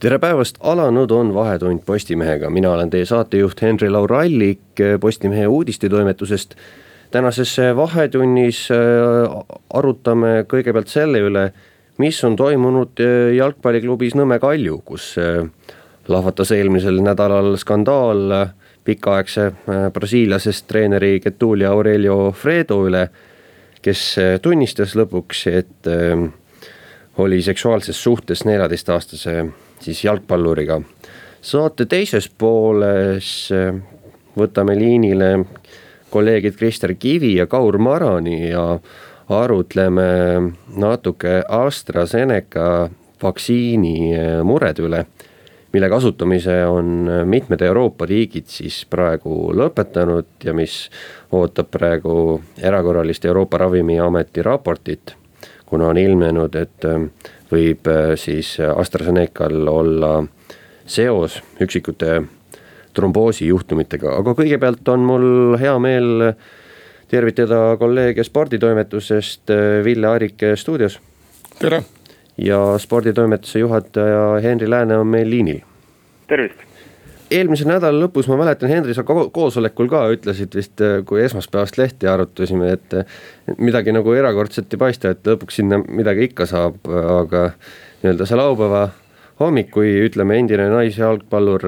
tere päevast, alanud on Vahetund Postimehega, mina olen teie saatejuht Henri Laurallik Postimehe uudistetoimetusest. tänases Vahetunnis äh, arutame kõigepealt selle üle, mis on toimunud äh, jalgpalliklubis Nõmme Kalju, kus lahvatas eelmisel nädalal skandaal pikaaegse brasiiliasest treeneri Getulio Aurelio Fredo üle, kes tunnistas lõpuks, et oli seksuaalses suhtes neljateistaastase siis jalgpalluriga. saate teises pooles äh, võtame liinile kolleegid Krister Kivi ja Kaur Marani ja arutleme natuke AstraZeneca vaktsiini äh, murede üle, mille kasutamise on mitmed Euroopa riigid siis praegu lõpetanud ja mis ootab praegu erakorralist Euroopa Ravimiameti raportit, kuna on ilmnenud, et äh, võib äh, siis AstraZenecal olla seos üksikute tromboosijuhtumitega, aga kõigepealt on mul hea meel tervitada kolleege sporditoimetusest, äh, Ville Arik stuudios. tere! ja sporditoimetuse juhataja Henri Lääne on meil liinil. tervist! Eelmise nädala lõpus ma mäletan, Henri, sa koosolekul ka ütlesid vist, kui esmaspäevast lehti arutasime, et midagi nagu erakordset ei paista, et lõpuks sinna midagi ikka saab, aga nii-öelda see laupäeva hommik, kui ütleme, endine naisjalgpallur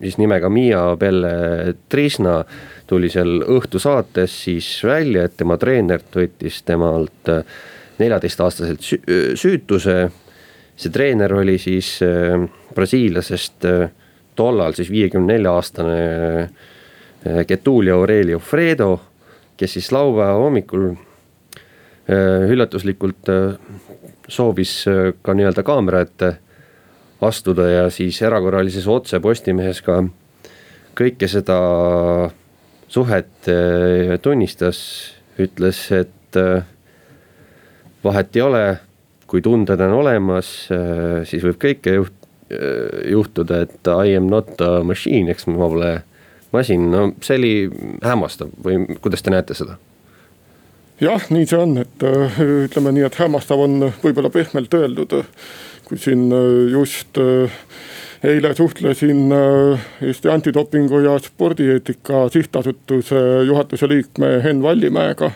siis nimega Miia Belle Trisna tuli seal õhtusaates siis välja, et tema treener võttis temalt neljateistaastaselt süütuse. see treener oli siis brasiillasest tollal siis viiekümne nelja aastane eh, Getulio Aurelio Fredo, kes siis laupäeva hommikul eh, üllatuslikult eh, soovis ka nii-öelda kaamera ette astuda ja siis erakorralises otse Postimehes ka kõike seda suhet tunnistas, ütles, et vahet ei ole, kui tunded on olemas, siis võib kõike juht-, Äh, juhtuda, et I am not a machine, eks ma pole masin, no see oli hämmastav või kuidas te näete seda? jah, nii see on, et äh, ütleme nii, et hämmastav on võib-olla pehmelt öeldud. kui siin äh, just eile suhtlesin Eesti Antidopingu ja Spordieetika Sihtasutuse juhatuse liikme Henn Vallimäega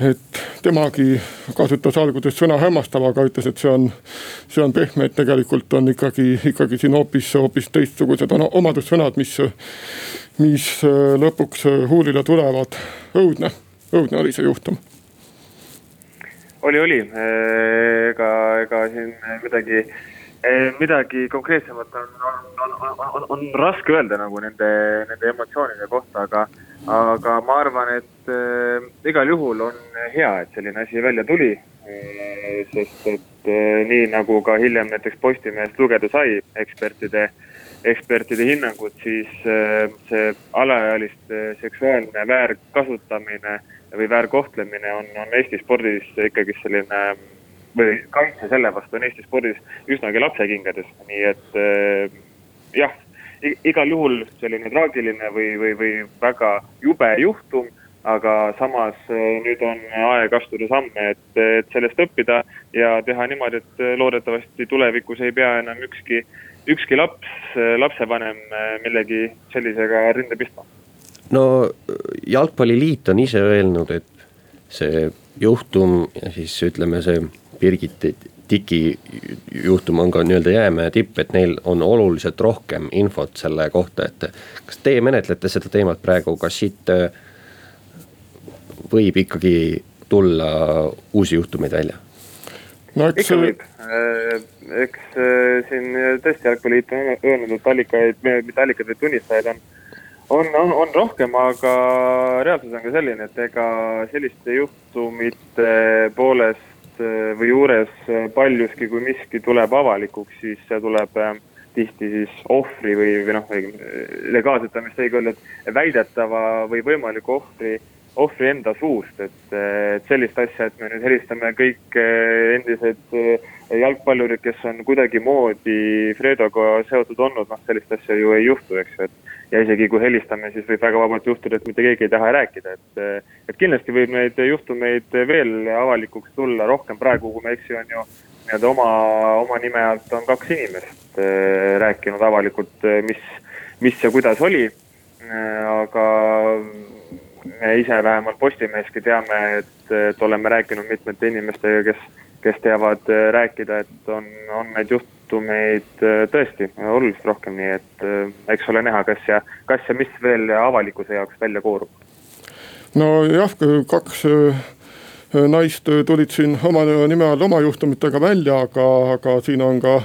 et temagi kasutas alguses sõna hämmastav, aga ütles, et see on, see on pehme, et tegelikult on ikkagi, ikkagi siin hoopis, hoopis teistsugused omadussõnad, mis, mis lõpuks huulile tulevad. õudne, õudne oli see juhtum. oli, oli, ega, ega siin midagi midagi konkreetsemat on, on, on, on, on raske öelda nagu nende, nende emotsioonide kohta, aga, aga ma arvan, et äh, igal juhul on hea, et selline asi välja tuli äh,. sest et äh, nii nagu ka hiljem näiteks Postimehest lugeda sai ekspertide, ekspertide hinnangut, siis äh, see alaealiste seksuaalne väärkasutamine või väärkohtlemine on, on Eesti spordis ikkagi selline või kaitse selle vastu on Eesti spordis üsnagi lapsekingades, nii et äh, jah, igal juhul selline traagiline või, või, või väga jube juhtum aga samas äh, nüüd on aeg astuda samme, et, et sellest õppida ja teha niimoodi, et loodetavasti tulevikus ei pea enam ükski, ükski laps, lapsevanem millegi sellisega rinde pistma. no Jalgpalliliit on ise öelnud, et see juhtum ja siis ütleme, see Birgit Tiki juhtum on ka nii-öelda jäämäe tipp, et neil on oluliselt rohkem infot selle kohta, et kas teie menetlete seda teemat praegu, kas siit äh, võib ikkagi tulla uusi juhtumeid välja? no eks. ikka võib, äh, eks äh, siin tõesti Jalgpalliliit on öelnud, et allikaid, mitte allikaid, vaid tunnistajaid on on, on, on rohkem, aga reaalsus on ka selline, et ega selliste juhtumite poolest Äh, või juures äh, paljuski, kui miski tuleb avalikuks, siis see tuleb äh, tihti siis ohvri või, või noh, legaalselt on vist õige öelda, et väidetava või võimaliku ohvri, ohvri enda suust, et, et sellist asja, et me nüüd helistame kõik eh, endised eh, jalgpallurid, kes on kuidagimoodi Fredoga seotud olnud, noh sellist asja ju ei juhtu, eks ju, et ja isegi kui helistame, siis võib väga vabalt juhtuda, et mitte keegi ei taha rääkida, et et kindlasti võib neid juhtumeid veel avalikuks tulla rohkem praegu, kui ma ei eksi, on ju nii-öelda oma, oma nime alt on kaks inimest äh, rääkinud avalikult, äh, mis, mis ja kuidas oli äh,. aga me ise vähemalt Postimeheski teame, et, et oleme rääkinud mitmete inimestega, kes, kes teavad rääkida, et on, on neid juhtumeid äh, tõesti oluliselt rohkem, nii et äh, eks ole näha, kas ja, kas ja mis veel avalikkuse jaoks välja koorub. nojah, kaks naist tulid siin oma nime all oma juhtumitega välja, aga, aga siin on ka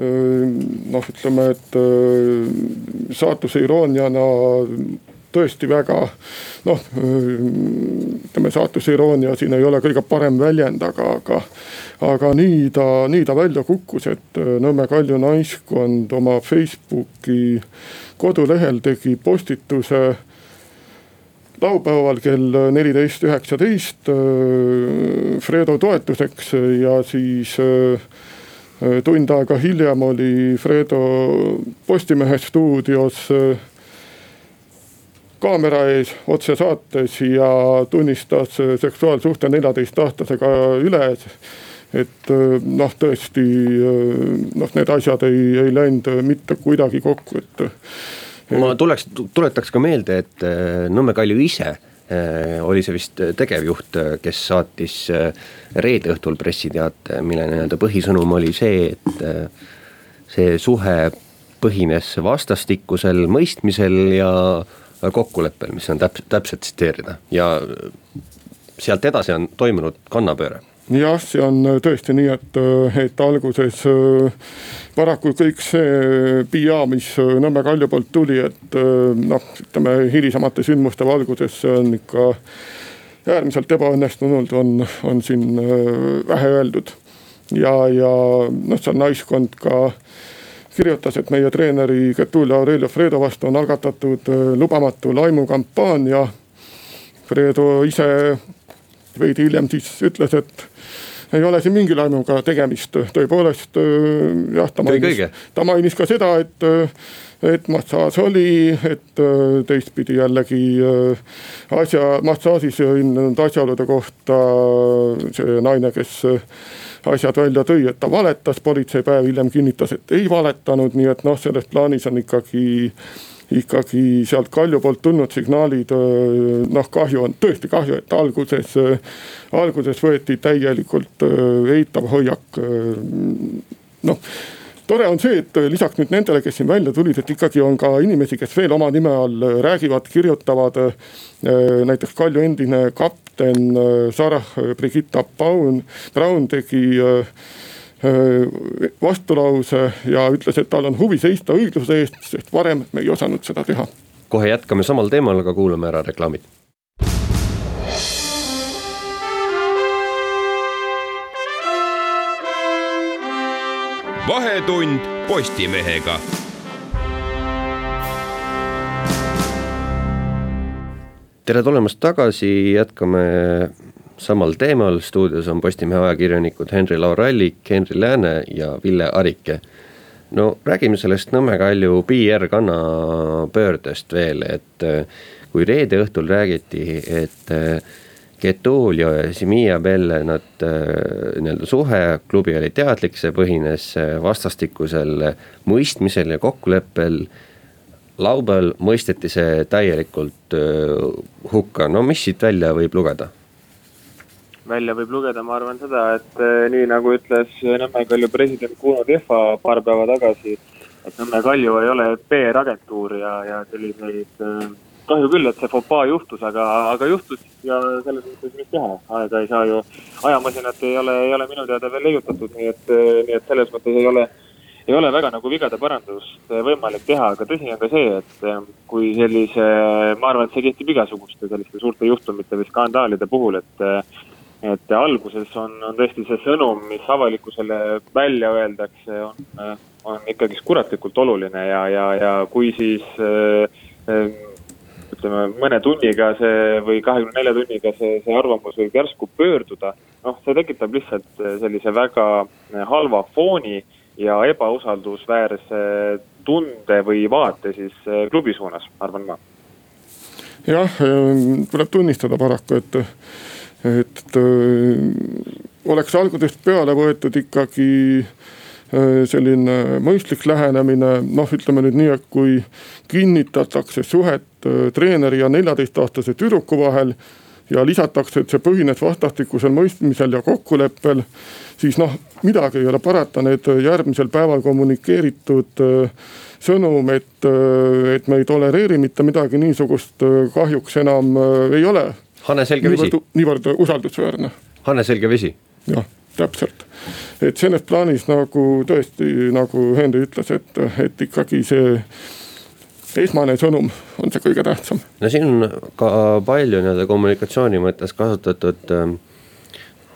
noh, ütleme, et saatuse irooniana tõesti väga noh, ütleme saatuse iroonia siin ei ole kõige parem väljend, aga, aga. aga nii ta, nii ta välja kukkus, et Nõmme Kalju Naiskond oma Facebooki kodulehel tegi postituse laupäeval kell neliteist üheksateist äh, Fredo toetuseks ja siis äh, tund aega hiljem oli Fredo Postimehe stuudios äh, kaamera ees otsesaates ja tunnistas seksuaalsuhte neljateistaastasega üles et noh, tõesti noh, need asjad ei, ei läinud mitte kuidagi kokku, et ma tuleks, tuletaks ka meelde, et äh, Nõmme Kalju ise äh, oli see vist tegevjuht, äh, kes saatis reede õhtul pressiteate, mille nii-öelda põhisõnum oli see, et see suhe põhines vastastikusel mõistmisel ja kokkuleppel, mis on täpselt, täpselt tsiteerida ja sealt edasi on toimunud kannapööre jah, see on tõesti nii, et, et alguses paraku kõik see PIA, mis Nõmme Kalju poolt tuli, et noh, ütleme hilisemate sündmuste valguses see on ikka äärmiselt ebaõnnestunud, on, on siin vähe öeldud. ja, ja noh, see naiskond ka kirjutas, et meie treeneri Getulio Aurelio Fredo vastu on algatatud lubamatu laimukampaania. Fredo ise veidi hiljem siis ütles, et ei ole siin mingi laimuga tegemist, tõepoolest jah, ta mainis, ta mainis ka seda, et et massaaž oli, et teistpidi jällegi asja, massaažis ilmnenud asjaolude kohta see naine, kes asjad välja tõi, et ta valetas, politsei päev hiljem kinnitas, et ei valetanud, nii et noh, selles plaanis on ikkagi ikkagi sealt Kalju poolt tulnud signaalid, noh kahju on, tõesti kahju, et alguses, alguses võeti täielikult eitav hoiak, noh tore on see, et lisaks nüüd nendele, kes siin välja tulid, et ikkagi on ka inimesi, kes veel oma nime all räägivad, kirjutavad. näiteks Kalju endine kapten Sarah Brigitta Braun, Braun tegi vastulause ja ütles, et tal on huvi seista õigluse eest, sest varem me ei osanud seda teha. kohe jätkame samal teemal, aga kuulame ära reklaamid. Vahetund Postimehega. Tere tulemast tagasi, jätkame samal teemal, stuudios on Postimehe ajakirjanikud Henri-Laur Allik, Henri Lääne ja Ville Arike. no räägime sellest Nõmme Kalju PR kannapöördest veel, et äh, kui reede õhtul räägiti, et äh, Getulio ja Simia Belle, nad äh, nii-öelda suhe, klubi oli teadlik, see põhines vastastikusel mõistmisel ja kokkuleppel laupäeval mõisteti see täielikult hukka, no mis siit välja võib lugeda? välja võib lugeda, ma arvan seda, et nii nagu ütles Nõmme Kalju president Kuno Tehva paar päeva tagasi, et Nõmme Kalju ei ole PR-agentuur ja, ja selliseid eh, kahju küll, et see fopaa juhtus, aga, aga juhtus ja selles mõttes mis teha, aega ei saa ju, ajamasinat ei ole, ei ole minu teada veel leiutatud, nii et, nii et selles mõttes ei ole, ei ole väga nagu vigade parandust võimalik teha, aga tõsi on ka see, et kui sellise, ma arvan, et see kehtib igasuguste selliste suurte juhtumite või skandaalide puhul, et et alguses on, on tõesti see sõnum, mis avalikkusele välja öeldakse, on, on ikkagist kuratlikult oluline ja, ja, ja kui siis äh, ütleme mõne tunniga see või kahekümne nelja tunniga see, see arvamus võib järsku pöörduda. noh, see tekitab lihtsalt sellise väga halva fooni ja ebausaldusväärse tunde või vaate siis klubi suunas, arvan ma. jah, tuleb tunnistada paraku, et, et oleks algusest peale võetud ikkagi selline mõistlik lähenemine, noh, ütleme nüüd nii, et kui kinnitatakse suhet äh, treeneri ja neljateistaastase tüdruku vahel ja lisatakse, et see põhines vastastikusel mõistmisel ja kokkuleppel, siis noh, midagi ei ole parata, need järgmisel päeval kommunikeeritud äh, sõnum, et, et me ei tolereeri mitte midagi niisugust, kahjuks enam ei ole. Hanne Selge vesi. niivõrd usaldusväärne. Hanne Selge vesi. jah täpselt. et selles plaanis nagu tõesti, nagu Henri ütles, et, et ikkagi see esmane sõnum on see kõige tähtsam. no siin on ka palju nii-öelda kommunikatsiooni mõttes kasutatud äh,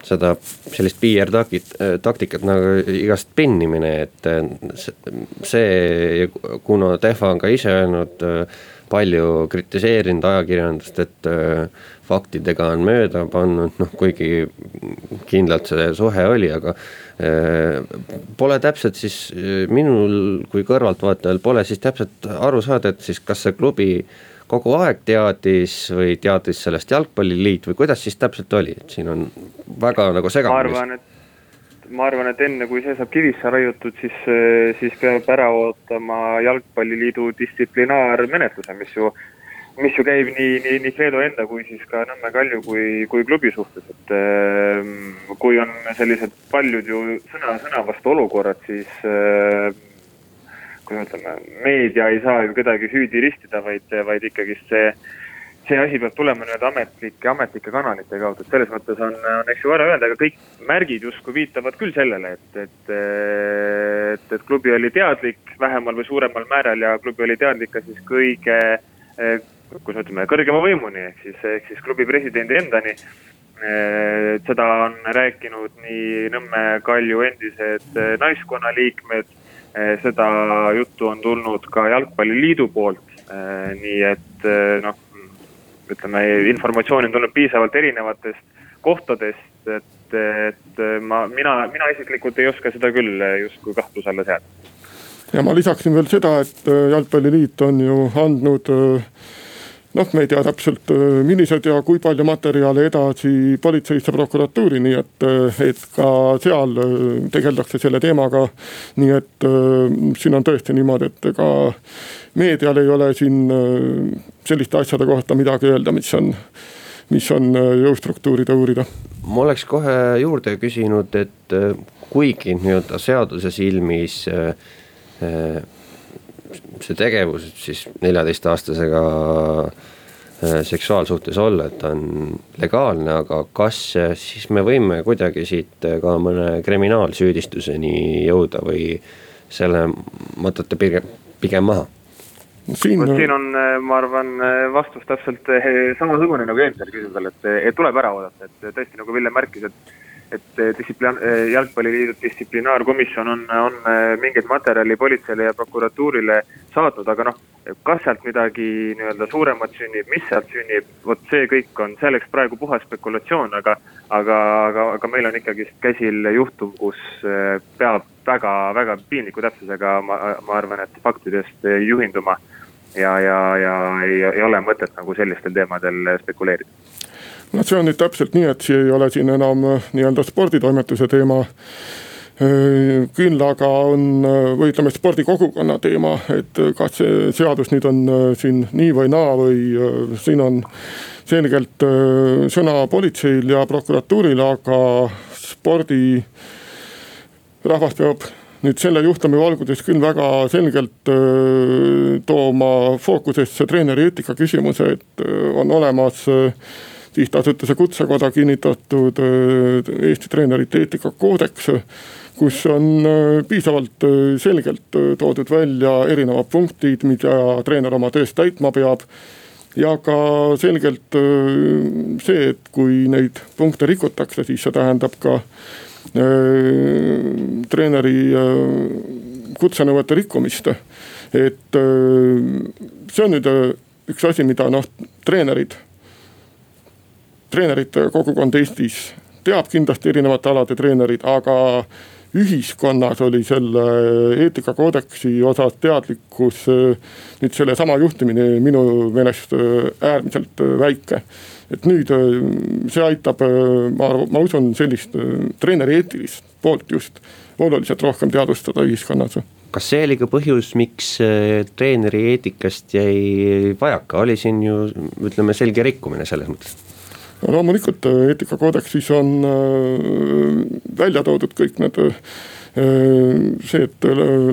seda sellist PR takit, taktikat nagu igast pinnimine, et äh, see, kuna Tehva on ka ise öelnud äh, palju kritiseerinud ajakirjandust, et äh, faktidega on mööda pannud, noh kuigi kindlalt see suhe oli, aga äh, pole täpselt siis äh, minul kui kõrvaltvaatajal pole siis täpselt aru saada, et siis kas see klubi kogu aeg teadis või teadis sellest jalgpalliliit või kuidas siis täpselt oli, et siin on väga nagu segamini. ma arvan, et ma arvan, et enne kui see saab kivisse raiutud, siis, siis peab ära ootama Jalgpalliliidu distsiplinaarmenetluse, mis ju, mis ju käib nii, nii, nii Kreedo enda kui siis ka Nõmme Kalju kui, kui klubi suhtes, et ehm, kui on sellised paljud ju sõna, sõna vastu olukorrad, siis ehm, kui me ütleme, meedia ei saa ju kedagi süüdi ristida, vaid, vaid ikkagist see see asi peab tulema nii-öelda ametlike, ametlike kanalite kaudu, et selles mõttes on, on eks ju vara öelda, aga kõik märgid justkui viitavad küll sellele, et, et, et, et klubi oli teadlik vähemal või suuremal määral ja klubi oli teadlik ka siis kõige, kuidas me ütleme, kõrgema võimuni ehk siis, ehk siis klubi presidendi endani. seda on rääkinud nii Nõmme Kalju endised naiskonnaliikmed, seda juttu on tulnud ka Jalgpalliliidu poolt, nii et noh ütleme, informatsiooni on tulnud piisavalt erinevatest kohtadest, et, et ma, mina, mina isiklikult ei oska seda küll justkui kahtluse alla seada. ja ma lisaksin veel seda, et Jalgpalliliit on ju andnud äh, noh, me ei tea täpselt, äh, millised ja kui palju materjale edasi politseisse, prokuratuuri, nii et, et ka seal tegeldakse selle teemaga. nii et siin on tõesti niimoodi, et ega meedial ei ole siin selliste asjade kohta midagi öelda, mis on, mis on äh, jõustruktuuride uurida. ma oleks kohe juurde küsinud, et äh, kuigi nii-öelda seaduse silmis äh, see tegevus siis neljateistaastasega seksuaalsuhtes olla, et ta on legaalne, aga kas siis me võime kuidagi siit ka mõne kriminaalsüüdistuseni jõuda või selle matate pigem, pigem maha? siin, no, siin on, äh, ma arvan, äh, vastus täpselt äh, samasugune nagu eelmisel küsimusel, et, et tuleb ära oodata, et tõesti nagu Ville märkis, et et distsiplin-, jalgpalliliidu distsiplinaarkomisjon on, on mingeid materjali politseile ja prokuratuurile saatnud, aga noh, kas sealt midagi nii-öelda suuremat sünnib, mis sealt sünnib, vot see kõik on selleks praegu puhas spekulatsioon, aga aga, aga, aga meil on ikkagist käsil juhtum, kus peab väga-väga piinliku täpsusega, ma, ma arvan, et faktidest juhinduma ja, ja, ja ei, ei ole mõtet nagu sellistel teemadel spekuleerida. No see on nüüd täpselt nii, et see ei ole siin enam äh, nii-öelda sporditoimetuse teema. Äh, küll aga on, äh, või ütleme, spordikogukonna teema, et kas see seadus nüüd on siin nii või naa või siin on selgelt sõna politseil ja prokuratuuril, aga spordi rahvas peab nüüd selle juhtumi valguses küll väga selgelt tooma fookusesse treeneri eetika küsimuse, et on olemas sihtasutuse Kutsekoda kinnitatud Eesti treenerite eetikakoodeks, kus on piisavalt selgelt toodud välja erinevad punktid, mida treener oma töös täitma peab ja ka selgelt see, et kui neid punkte rikutakse, siis see tähendab ka Äh, treeneri äh, kutsenõuete rikkumist. et see on nüüd üks asi, mida noh, treenerid, treenerite kogukond Eestis teab kindlasti erinevate alade treenerid, aga ühiskonnas oli selle eetikakoodeksi osas teadlikkus nüüd sellesama juhtimine minu meelest äärmiselt väike. et nüüd see aitab, ma, ma usun sellist treeneri eetilist poolt just oluliselt rohkem teadvustada ühiskonnas. Kas see oli ka põhjus, miks treeneri eetikast jäi vajaka, oli siin ju ütleme selge rikkumine selles mõttes loomulikult äh, eetikakoodeksis on äh, välja toodud kõik need äh, see, et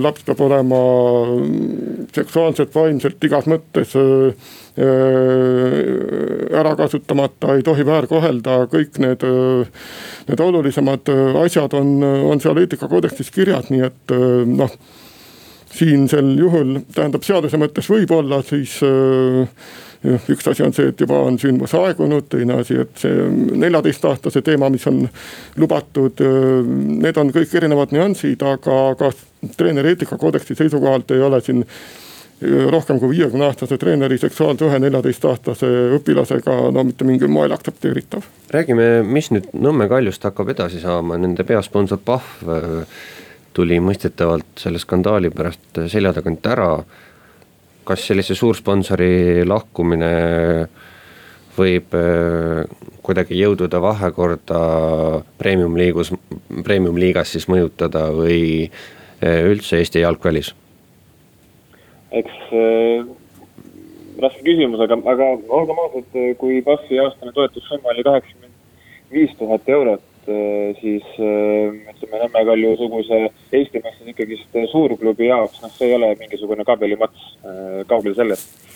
laps peab olema seksuaalselt, vaimselt igas mõttes ära kasutamata, ei tohi väärkohelda, kõik need, need olulisemad asjad on, on seal eetikakoodeksis kirjas, nii et noh. siinsel juhul tähendab seaduse mõttes võib-olla siis äh, üks asi on see, et juba on sündmus aegunud, teine asi, et see neljateistaastase teema, mis on lubatud. Need on kõik erinevad nüansid, aga, aga treeneri eetikakoodeksi seisukohalt ei ole siin rohkem kui viiekümne aastase treeneri seksuaalsuhe neljateistaastase õpilasega no mitte mingil moel aktsepteeritav. räägime, mis nüüd Nõmme Kaljust hakkab edasi saama, nende peasponsor Pahv tuli mõistetavalt selle skandaali pärast selja tagant ära kas sellise suursponsori lahkumine võib äh, kuidagi jõudude vahekorda premium-liigus, premium-liigas siis mõjutada või äh, üldse Eesti jalgpallis? eks äh, raske küsimus, aga, aga olgem ausad, kui PAF-i aastane toetussumma oli kaheksakümmend viis tuhat eurot, Äh, siis äh, ütleme Nõmme Kalju suguse Eestimees ikkagist suurklubi jaoks, noh, see ei ole mingisugune kabelimats, äh, kaugel sellest.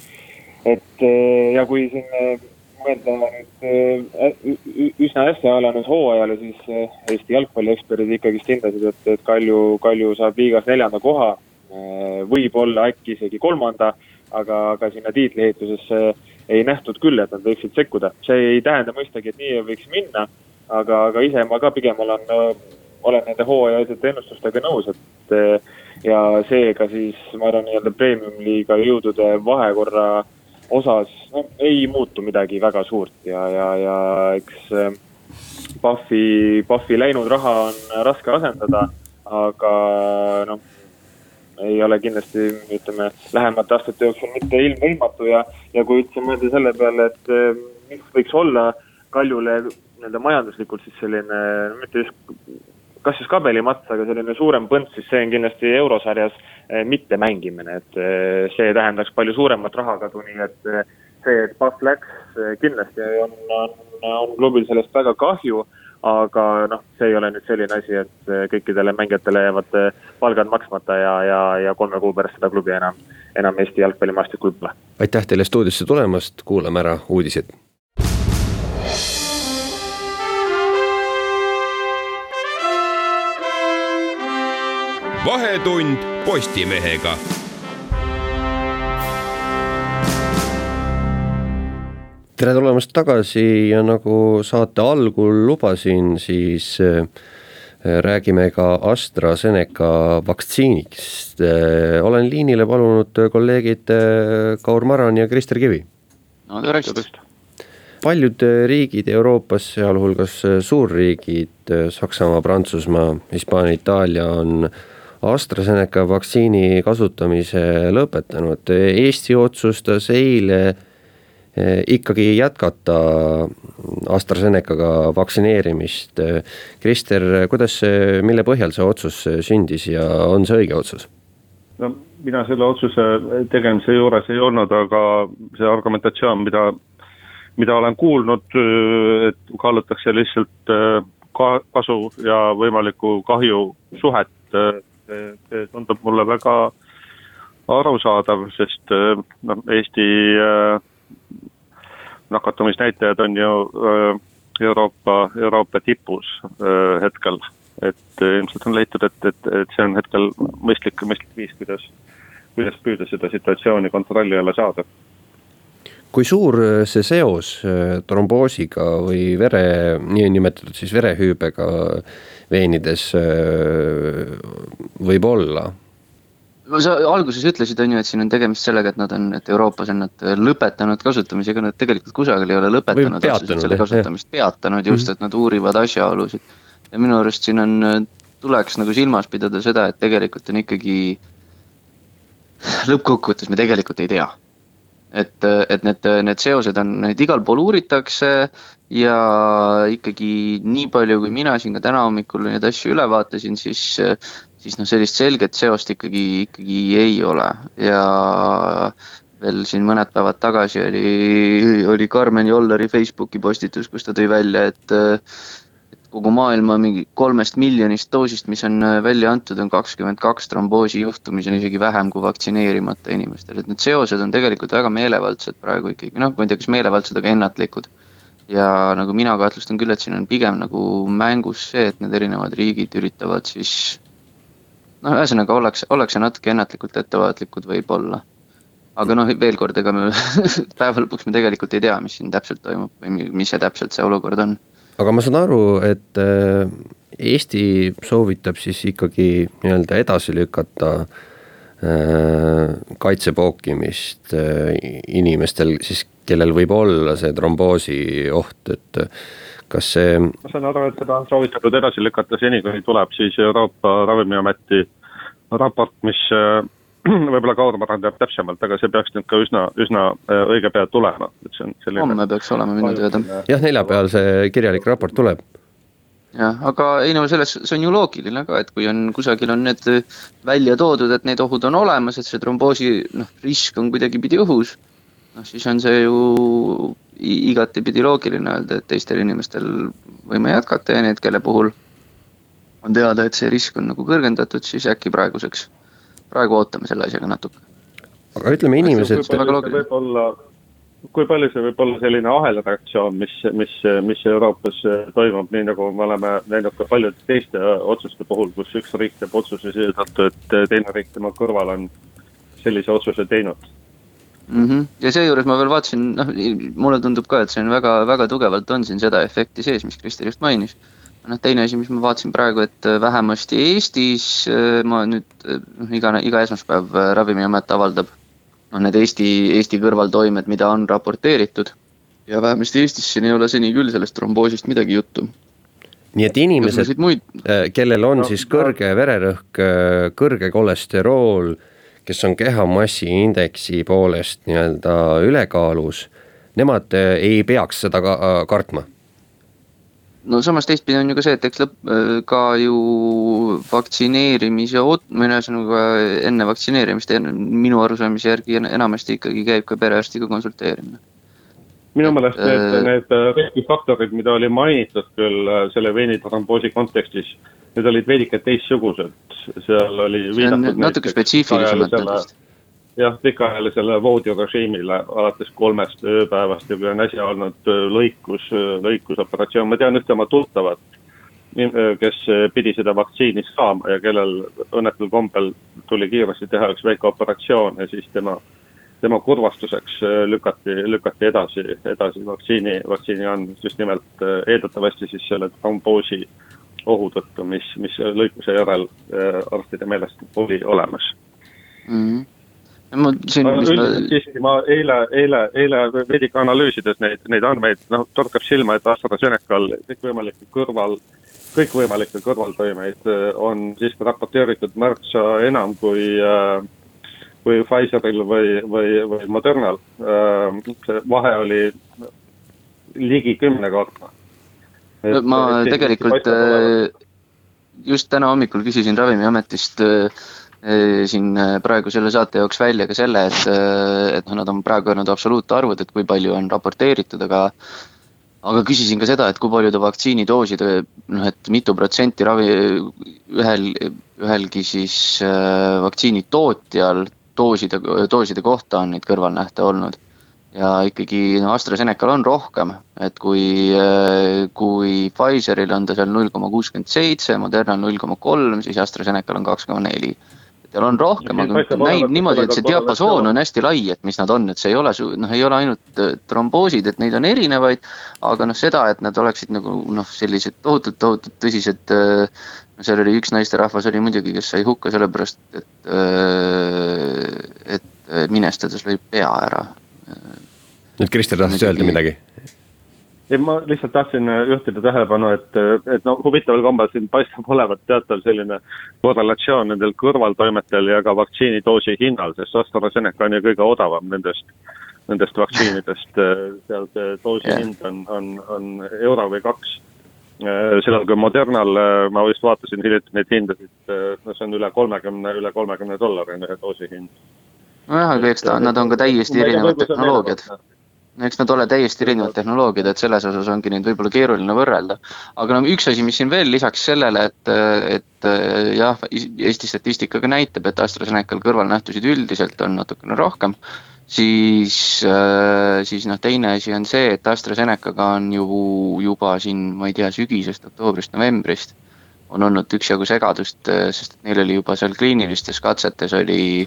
et ja kui siin mõelda nüüd üsna äsja alanud hooajale, siis Eesti jalgpallieksperdid ikkagist hindasid, et, et Kalju, Kalju saab liigas neljanda koha. võib-olla äkki isegi kolmanda, aga, aga sinna tiitliehitusesse ei nähtud küll, et nad võiksid sekkuda. see ei tähenda mõistagi, et nii võiks minna aga, aga ise ma ka pigem olen, olen nende hooajalisete ennustustega nõus, et ja seega siis ma arvan, nii-öelda premium-liiga jõudude vahekorra osas no, ei muutu midagi väga suurt ja, ja, ja eks Pahvi, Pahvi läinud raha on raske asendada, aga noh, ei ole kindlasti, ütleme, lähemate aastate jooksul mitte ilmvõimatu ja, ja kui üldse mõelda selle peale, et mis võiks olla Kaljule nii-öelda majanduslikult siis selline, mitte just, kas just kabelimats, aga selline suurem põnts, siis see on kindlasti eurosarjas eh, mitte mängimine, et eh, see tähendaks palju suuremat rahakadu, nii et eh, see, et Pahv läks, kindlasti on, on, on klubil sellest väga kahju aga noh, see ei ole nüüd selline asi, et kõikidele mängijatele jäävad palgad maksmata ja, ja, ja kolme kuu pärast seda klubi enam, enam Eesti jalgpallimaastikul pole. aitäh teile stuudiosse tulemast, kuulame ära uudised vahetund Postimehega. tere tulemast tagasi ja nagu saate algul lubasin, siis äh, räägime ka AstraZeneca vaktsiinist. Äh, olen liinile palunud kolleegid äh, Kaur Maran ja Krister Kivi. no tervist paljud riigid Euroopas, sealhulgas suurriigid Saksamaa, Prantsusmaa, Hispaania, Itaalia on AstraZeneca vaktsiini kasutamise lõpetanud. Eesti otsustas eile eh, ikkagi jätkata AstraZenecaga vaktsineerimist. Krister, kuidas, mille põhjal see otsus sündis ja on see õige otsus? no mina selle otsuse tegemise juures ei olnud, aga see argumentatsioon, mida, mida olen kuulnud, et kaalutakse lihtsalt eh, ka kasu ja võimaliku kahju suhet eh, see, see tundub mulle väga arusaadav, sest äh, noh, Eesti äh, nakatumisnäitajad on ju äh, Euroopa, Euroopa tipus hetkel. et ilmselt on leitud, et, et, et see on hetkel mõistlik, mõistlik viis, kuidas, kuidas püüda seda situatsiooni kontrolli alla saada kui suur see seos tromboosiga või vere, niinimetatud siis verehüübega veenides võib olla. no sa alguses ütlesid, on ju, et siin on tegemist sellega, et nad on, et Euroopas on nad lõpetanud kasutamise, ega nad tegelikult kusagil ei ole lõpetanud peatanud, selle kasutamist, peatanud just, et nad uurivad asjaolusid. ja minu arust siin on, tuleks nagu silmas pidada seda, et tegelikult on ikkagi, lõppkokkuvõttes me tegelikult ei tea. Et, et need, need seosed on, neid igal pool uuritakse ja ikkagi nii palju, kui mina siin ka täna hommikul neid asju üle vaatasin, siis siis noh, sellist selget seost ikkagi, ikkagi ei ole. Ja veel siin mõned päevad tagasi oli, oli Karmen Jollari Facebooki postitus, kus ta tõi välja, et kogu maailma mingi kolmest miljonist doosist, mis on välja antud, on kakskümmend kaks tromboosi juhtu, mis on isegi vähem kui vaktsineerimata inimestel, et need seosed on tegelikult väga meelevaldsed praegu ikkagi, noh, ma ei tea, kas meelevaldsed, aga ennatlikud. ja nagu mina kahtlustan küll, et siin on pigem nagu mängus see, et need erinevad riigid üritavad siis noh, ühesõnaga ollakse, ollakse natuke ennatlikult ettevaatlikud võib-olla. aga noh, veel kord, ega me päeva lõpuks me tegelikult ei tea, mis siin täpselt toimub või mis see täpselt see olukord on. Aga ma saan aru, et äh, Eesti soovitab siis ikkagi nii-öelda edasi lükata äh, kaitsepookimist äh, inimestel siis, kellel võib olla see tromboosi oht, et kas see. ma saan aru, et seda on soovitatud edasi lükata seni, kuni tuleb siis Euroopa Ravimiameti raport, mis võib-olla Kaur Marand teab täpsemalt, aga see peaks nüüd ka üsna, üsna äh, õige pea tulema, et see on selline. homme peaks olema minu teada. jah, neljapäeval see kirjalik raport tuleb. jah, aga ei no selles, see on ju loogiline ka, et kui on kusagil on need välja toodud, et need ohud on olemas, et see tromboosi noh, risk on kuidagipidi õhus, noh siis on see ju igatepidi loogiline öelda, et teistel inimestel võime jätkata ja need, kelle puhul on teada, et see risk on nagu kõrgendatud, siis äkki praeguseks, praegu ootame selle asjaga natuke. aga ütleme inimesed. võib-olla, kui palju see võib olla selline ahelreaktsioon, mis, mis, mis Euroopas toimub, nii nagu me oleme näinud ka paljude teiste otsuste puhul, kus üks riik teeb otsuse seetõttu, et teine riik tema kõrval on sellise otsuse teinud mm. -hmm. ja seejuures ma veel vaatasin, noh, mulle tundub ka, et see on väga, väga tugevalt on siin seda efekti sees, mis Krister just mainis noh, teine asi, mis ma vaatasin praegu, et äh, vähemasti Eestis äh, ma nüüd, äh, noh, iga, iga esmaspäev Ravimiamet avaldab noh, need Eesti, Eesti kõrvaltoimed, mida on raporteeritud. ja vähemasti Eestis siin ei ole seni küll sellest tromboosist midagi juttu. nii et inimesed, kellel on no, siis kõrge vererõhk, kõrge kolesterool, kes on kehamassi indeksi poolest nii-öelda ülekaalus, nemad ei peaks seda ka kartma no samas teistpidi on ju ka see, et eks lõpp, äh, ka ju vaktsineerimise ot-, või ühesõnaga enne vaktsineerimist, minu arusaamise järgi enamasti ikkagi käib ka perearstiga konsulteerimine. minu meelest need, äh, need äh, riskifaktorid, mida oli mainitud küll selle veinitromboosi kontekstis, need olid veidike teistsugused, seal oli. on natuke spetsiifilisemad nendest jah, pikaajalisele voodirežiimile alates kolmest ööpäevast ja kui on äsja olnud äh, lõikus, äh, lõikusoperatsioon, ma tean ühte oma tuttavat, äh, kes pidi seda vaktsiini saama ja kellel õnnetul kombel tuli kiiresti teha üks väike operatsioon ja siis tema, tema kurvastuseks lükati, lükati edasi, edasi vaktsiini, vaktsiini andmist. Just nimelt eeldatavasti siis selle tromboosi ohu tõttu, mis, mis lõikuse järel arstide meelest oli olemas. Mm. -hmm ma siin. üldiselt siiski ma eile, eile, eile veidike analüüsides neid, neid andmeid, noh torkab silma, et AstraZenecal kõikvõimalikke kõrval, kõikvõimalikke kõrvaltoimeid äh, on siiski raporteeritud märksa enam kui äh, kui Pfizeril või, või, või Modernal. Äh, see vahe oli ligi kümnekordne. ma tegelikult just täna hommikul küsisin Ravimiametist äh, siin praegu selle saate jaoks välja ka selle, et, et noh, nad on praegu öelnud absoluutarvud, et kui palju on raporteeritud, aga aga küsisin ka seda, et kui paljude vaktsiinidooside, noh et mitu protsenti ravi, ühel, ühelgi siis äh, vaktsiini tootjal dooside, dooside kohta on neid kõrvalnähte olnud. ja ikkagi no AstraZenecal on rohkem, et kui, kui Pfizeril on ta seal null koma kuuskümmend seitse, Modernal null koma kolm, siis AstraZenecal on kaks koma neli seal on rohkem, aga näib niimoodi, et see diapasoon on hästi lai, et mis nad on, et see ei ole su-, noh, ei ole ainult äh, tromboosid, et neid on erinevaid, aga noh, seda, et nad oleksid nagu noh, sellised tohutult, tohutult tõsised äh, no seal oli üks naisterahvas oli muidugi, kes sai hukka sellepärast, et, äh, et minestades lõi pea ära. nüüd Krister tahtis öelda midagi? Ei, ma lihtsalt tahtsin äh, juhtida tähelepanu, et, äh, et no huvitaval kombel siin paistab olevat teatav selline korrelatsioon nendel kõrvaltoimetel ja ka vaktsiinidoosi hinnal, sest AstraZeneca on ju kõige odavam nendest, nendest vaktsiinidest. Äh, seal see doosi yeah. hind on, on, on euro või kaks. sellal kui Modernal, ma vist vaatasin hiljuti neid hindasid, no see on üle kolmekümne, üle kolmekümne dollari on ühe doosi hind. nojah, aga eks ta, nad on ka täiesti erinevad tehnoloogiad eks nad ole täiesti erinevad tehnoloogiad, et selles osas ongi neid võib-olla keeruline võrrelda. aga no üks asi, mis siin veel lisaks sellele, et, et jah, Eesti statistika ka näitab, et AstraZenecal kõrvalnähtusid üldiselt on natukene rohkem, siis, siis noh, teine asi on see, et AstraZenecaga on ju juba siin, ma ei tea, sügisest, oktoobrist, novembrist on olnud üksjagu segadust, sest neil oli juba seal kliinilistes katsetes oli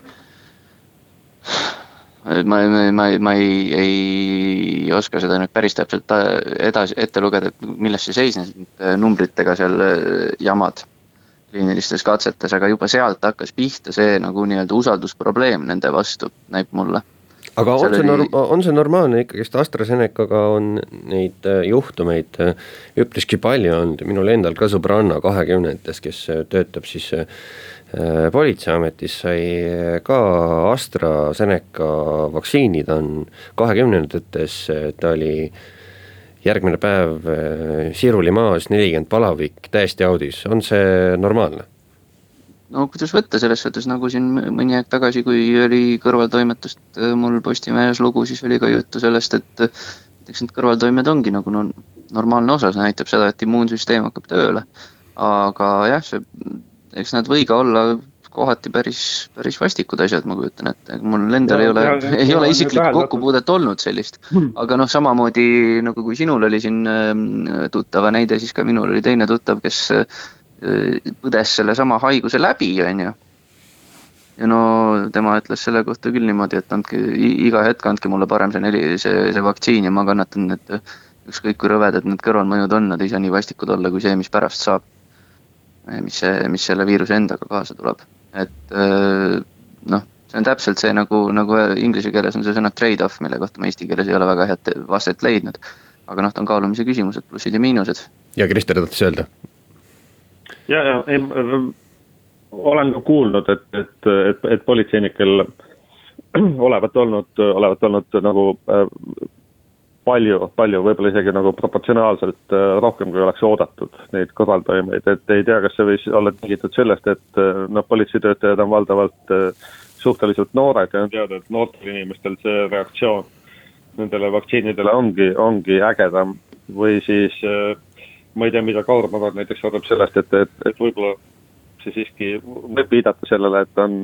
ma, ma, ma, ma ei, ei oska seda nüüd päris täpselt äh, edasi, ette lugeda, et milles see seisnes, äh, numbritega seal äh, jamad kliinilistes katsetes, aga juba sealt hakkas pihta see nagu nii-öelda usaldusprobleem nende vastu, näib mulle. aga on see norm-, on see normaalne ikkagist, AstraZenecaga on neid juhtumeid üpriski palju olnud, minul endal ka sõbranna kahekümnendates, kes töötab siis Äh, politseiametis sai ka AstraZeneca vaktsiinid on kahekümnendates, ta oli järgmine päev äh, siruli maas, nelikümmend palavik, täiesti audis, on see normaalne? no kuidas võtta, selles suhtes nagu siin mõni aeg tagasi, kui oli kõrvaltoimetust äh, mul Postimehes lugu, siis oli ka juttu sellest, et näiteks need kõrvaltoimed ongi nagu no, normaalne osa, see näitab seda, et immuunsüsteem hakkab tööle. aga jah, see eks nad või ka olla kohati päris, päris vastikud asjad, ma kujutan ette, mul endal ei ole, ei ole isiklikku kokkupuudet olnud sellist. Hmm. aga noh, samamoodi nagu kui sinul oli siin ähm, tuttava näide, siis ka minul oli teine tuttav, kes äh, põdes sellesama haiguse läbi, on ju. ja no tema ütles selle kohta küll niimoodi, et andke iga hetk andke mulle parem see neli, see, see vaktsiin ja ma kannatan need ükskõik kui rõvedad need kõrvalmõjud on, nad ei saa nii vastikud olla kui see, mis pärast saab mis see, mis selle viiruse endaga kaasa tuleb. et noh, see on täpselt see nagu, nagu inglise keeles on see sõna trade-off, mille kohta ma eesti keeles ei ole väga head vastet leidnud. aga noh, ta on kaalumise küsimus, et plussid ja miinused. ja Krister tahtis öelda? ja, ja ei, olen ka kuulnud, et, et, et, et politseinikel olevat olnud, olevat olnud nagu palju, palju, võib-olla isegi nagu proportsionaalselt äh, rohkem, kui oleks oodatud neid kõrvaltoimeid, et ei tea, kas see võis olla tingitud sellest, et äh, noh, politseitöötajad on valdavalt äh, suhteliselt noored ja on teada, et noortel inimestel see reaktsioon nendele vaktsiinidele ongi, ongi ägedam. Või siis ma ei tea, mida Kaur Mavad näiteks arvab sellest, et, et, et võib-olla see siiski võib viidata sellele, et on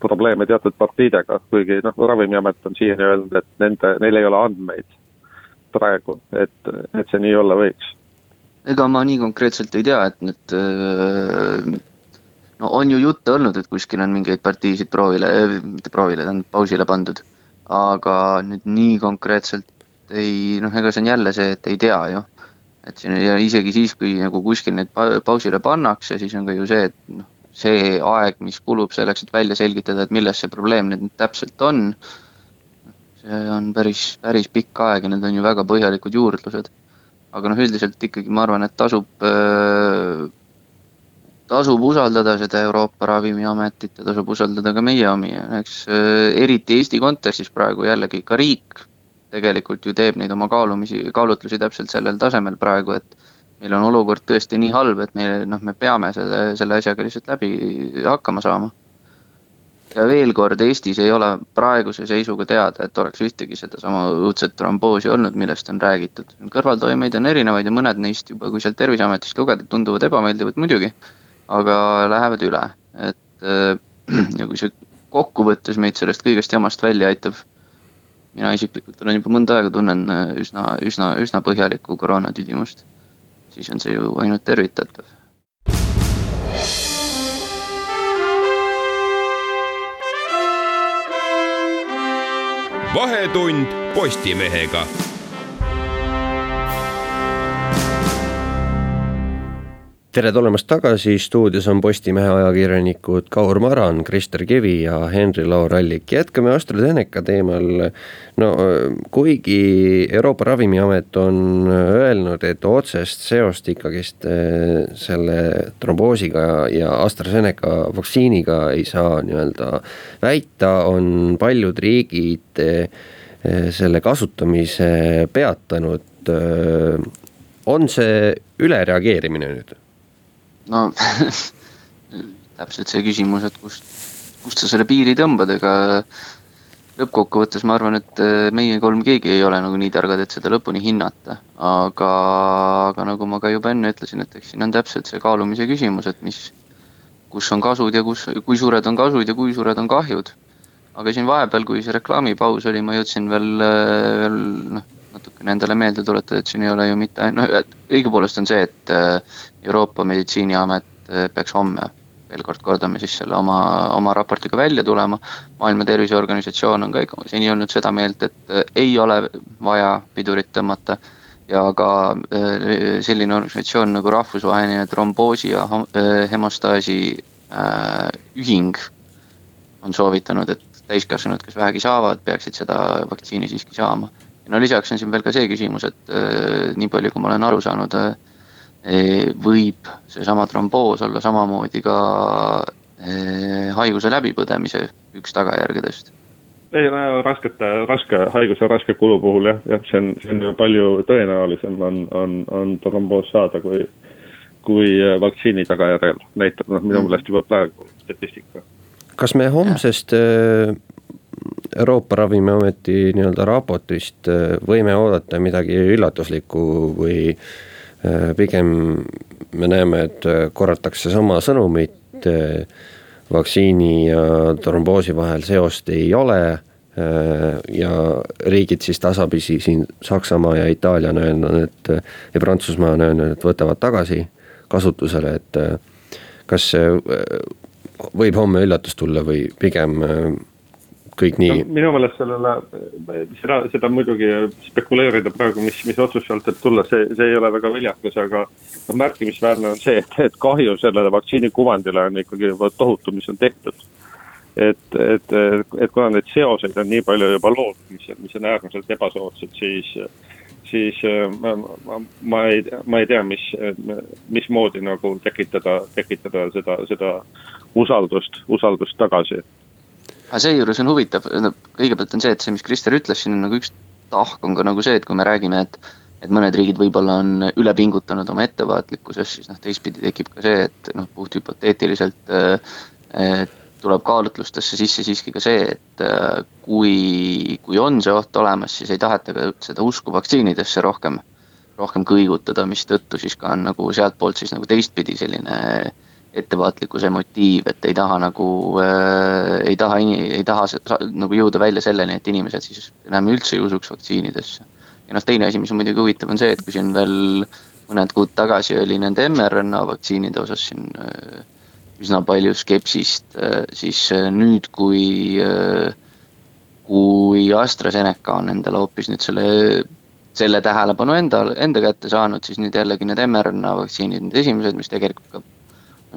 probleeme teatud partiidega, kuigi noh, Ravimiamet on siiani öelnud, et nende, neil ei ole andmeid praegu, et, et see nii olla võiks. ega ma nii konkreetselt ei tea, et nüüd no on ju jutte olnud, et kuskil on mingeid partiisid proovile, mitte proovile, tähendab pausile pandud. aga nüüd nii konkreetselt ei, noh, ega see on jälle see, et ei tea ju. et siin ja isegi siis, kui nagu kuskil neid pausile pannakse, siis on ka ju see, et noh, see aeg, mis kulub selleks, et välja selgitada, et milles see probleem nüüd täpselt on, see on päris, päris pikk aeg ja need on ju väga põhjalikud juurdlused. aga noh, üldiselt ikkagi ma arvan, et tasub äh, tasub usaldada seda Euroopa Ravimiametit ja tasub usaldada ka meie omi, eks äh, eriti Eesti kontekstis praegu jällegi ka riik tegelikult ju teeb neid oma kaalumisi, kaalutlusi täpselt sellel tasemel praegu, et meil on olukord tõesti nii halb, et me noh, me peame selle, selle asjaga lihtsalt läbi hakkama saama. ja veel kord, Eestis ei ole praeguse seisuga teada, et oleks ühtegi sedasama õudset tromboosi olnud, millest on räägitud. kõrvaltoimeid on erinevaid ja mõned neist juba, kui sealt Terviseametist lugeda, tunduvad ebameeldivad muidugi, aga lähevad üle, et ja kui see kokkuvõttes meid sellest kõigest jamast välja aitab, mina isiklikult olen juba mõnda aega tunnen üsna, üsna, üsna põhjalikku koroonatüdimust siis on see ju ainult tervitatav. vahetund Postimehega tere tulemast tagasi, stuudios on Postimehe ajakirjanikud Kaur Maran, Krister Kivi ja Henri-Laur Allik. jätkame AstraZeneca teemal. no kuigi Euroopa Ravimiamet on öelnud, et otsest seost ikkagist eh, selle tromboosiga ja AstraZeneca vaktsiiniga ei saa nii-öelda väita, on paljud riigid eh, selle kasutamise peatanud. Eh, on see ülereageerimine nüüd? No täpselt see küsimus, et kust, kust sa selle piiri tõmbad, ega lõppkokkuvõttes ma arvan, et äh, meie kolm keegi ei ole nagu nii targad, et seda lõpuni hinnata. aga, aga nagu ma ka juba enne ütlesin, et eks siin on täpselt see kaalumise küsimus, et mis, kus on kasud ja kus, kui suured on kasud ja kui suured on kahjud. aga siin vahepeal, kui see reklaamipaus oli, ma jõudsin veel, äh, veel noh, natukene endale meelde tuletada, et siin ei ole ju mitte no õigupoolest on see, et äh, Euroopa Meditsiiniamet äh, peaks homme, veel kord kordame siis selle oma, oma raportiga välja tulema. maailma Terviseorganisatsioon on ka ikka seni olnud seda meelt, et äh, ei ole vaja pidurit tõmmata ja ka selline organisatsioon nagu Rahvusvaheline Tromboosi ja Hemostaasi ühing on soovitanud, et täiskasvanud, kes vähegi saavad, peaksid seda vaktsiini siiski saama no lisaks on siin veel ka see küsimus, et äh, nii palju, kui ma olen aru saanud äh,, võib seesama tromboos olla samamoodi ka äh, haiguse läbipõdemise üks tagajärgedest ei no raskete, raske haiguse, raske kulu puhul jah, jah, see on, see on ju palju tõenäolisem on, on, on tromboos saada kui, kui äh, vaktsiini tagajärjel, näitab noh, minu mm. meelest juba praegu statistika. kas me homsest äh, Euroopa Ravimiameti nii-öelda raportist äh, võime oodata midagi üllatuslikku või äh, pigem me näeme, et äh, korratakse sama sõnumit, vaktsiini ja tromboosi vahel seost ei ole ja riigid siis tasapisi siin Saksamaa ja Itaalia on öelnud, et ja Prantsusmaa on öelnud, et võtavad tagasi kasutusele, et kas võib homme üllatus tulla või pigem kõik nii no,? minu meelest sellele, seda, seda muidugi spekuleerida praegu, mis, mis otsus sealt võib tulla, see, see ei ole väga viljakas, aga noh, märkimisväärne on see, et, et kahju sellele vaktsiini kuvandile on ikkagi juba tohutu, mis on tehtud. et, et, et kuna neid seoseid on nii palju juba loodud, mis, mis on äärmiselt ebasoodsad, siis siis ma, ma, ma ei, ma ei tea, mis, mismoodi nagu tekitada, tekitada seda, seda usaldust, usaldust tagasi aga seejuures on huvitav, kõigepealt on see, et see, mis Krister ütles, siin on nagu üks tahk on ka nagu see, et kui me räägime, et et mõned riigid võib-olla on üle pingutanud oma ettevaatlikkuses, siis noh, teistpidi tekib ka see, et noh, puhthüpoteetiliselt äh, tuleb kaalutlustesse sisse siiski ka see, et äh, kui, kui on see oht olemas, siis ei taheta ka seda usku vaktsiinidesse rohkem, rohkem kõigutada, mistõttu siis ka on nagu sealtpoolt siis nagu teistpidi selline äh, ettevaatlikkuse motiiv, et ei taha nagu äh,, ei taha, ei taha nagu jõuda välja selleni, et inimesed siis enam üldse ei usuks vaktsiinidesse. ja noh, teine asi, mis on muidugi huvitav, on see, et kui siin veel mõned kuud tagasi oli nende mRNA vaktsiinide osas siin äh, üsna palju skepsist äh,, siis äh, nüüd, kui äh,, kui AstraZeneca on endale hoopis nüüd selle selle tähelepanu enda, enda kätte saanud, siis nüüd jällegi need mRNA vaktsiinid, need esimesed, mis tegelikult ka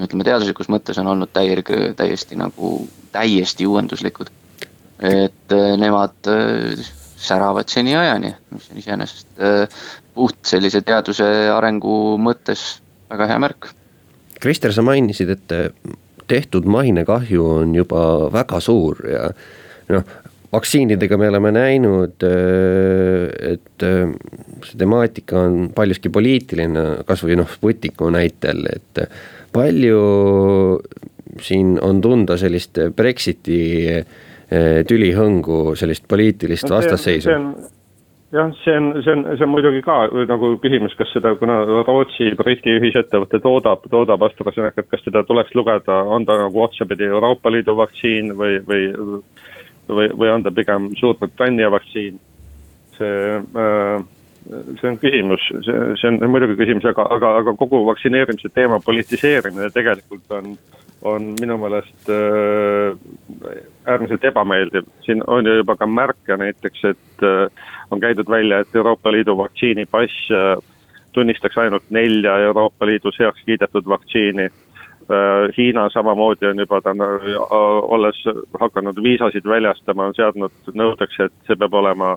ütleme teaduslikus mõttes on olnud täielik, täiesti nagu, täiesti uuenduslikud. et äh, nemad äh, säravad seniajani, mis on iseenesest äh, puht sellise teaduse arengu mõttes väga hea märk. Krister, sa mainisid, et tehtud mainekahju on juba väga suur ja noh, vaktsiinidega me oleme näinud, et see temaatika on paljuski poliitiline, kasvõi noh, Sputniku näitel, et palju siin on tunda sellist Brexiti eh, tülihõngu, sellist poliitilist no, vastasseisu? jah, see on, see on, see on muidugi ka nagu küsimus, kas seda, kuna Rootsi, Briti ühisettevõte toodab, toodab AstraZenecat, kas teda tuleks lugeda, on ta nagu otsapidi Euroopa Liidu vaktsiin või, või või, või on ta pigem Suurbritannia vaktsiin, see äh, see on küsimus, see, see on muidugi küsimus, aga, aga, aga kogu vaktsineerimise teema politiseerimine tegelikult on, on minu meelest äh, äärmiselt ebameeldiv. siin on ju juba ka märke näiteks, et äh, on käidud välja, et Euroopa Liidu vaktsiinipass äh, tunnistaks ainult nelja Euroopa Liidus heaks kiidetud vaktsiini. Hiina samamoodi on juba ta olles hakanud viisasid väljastama, on seadnud nõudeks, et see peab olema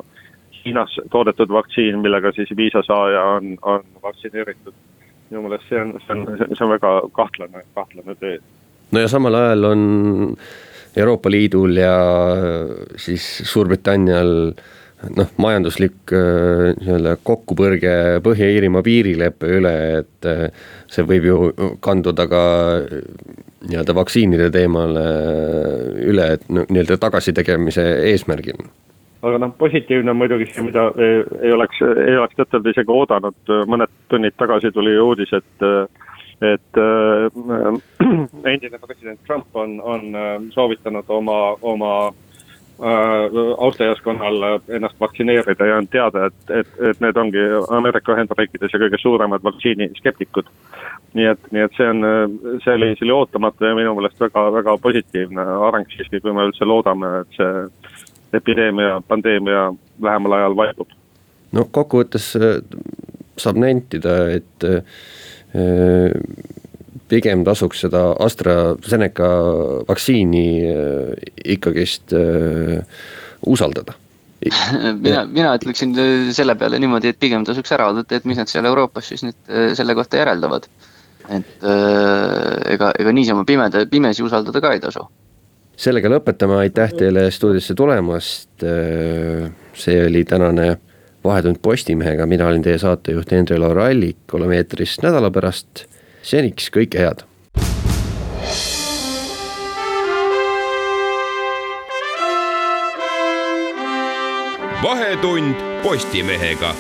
Hiinas toodetud vaktsiin, millega siis viisa saaja on, on vaktsineeritud. minu meelest see on, see on, see on väga kahtlane, kahtlane tee no ja samal ajal on Euroopa Liidul ja siis Suurbritannial noh, majanduslik äh, nii-öelda kokkupõrge Põhja-Iirimaa piirileppe üle, et äh, see võib ju kanduda ka nii-öelda vaktsiinide teemale üle, et nii-öelda tagasitegemise eesmärgil aga noh, positiivne on muidugi see, mida ei, ei oleks, ei oleks tõtt-öelda isegi oodanud, mõned tunnid tagasi tuli uudis, et et äh, endine president Trump on, on äh, soovitanud oma, oma äh, austajaskonnal ennast vaktsineerida ja on teada, et, et, et need ongi Ameerika Ühendriikides ja kõige suuremad vaktsiiniskeptikud. nii et, nii et see on, see oli, see oli ootamatu ja minu meelest väga, väga positiivne areng siiski, kui me üldse loodame, et see epideemia, pandeemia lähemal ajal vaibub. no kokkuvõttes saab nentida, et Äh, pigem tasuks seda AstraZeneca vaktsiini äh, ikkagist äh, usaldada mina, mina ütleksin selle peale niimoodi, et pigem tasuks ära oodata, et mis nad seal Euroopas siis nüüd selle kohta järeldavad. et ega, ega niisama pimeda, pimesi usaldada ka ei tasu. Sellega lõpetame, aitäh teile stuudiosse tulemast. see oli tänane Vahetund Postimehega, mina olin teie saatejuht Endre-Laur Allik, oleme eetris nädala pärast, seniks kõike head. vahetund Postimehega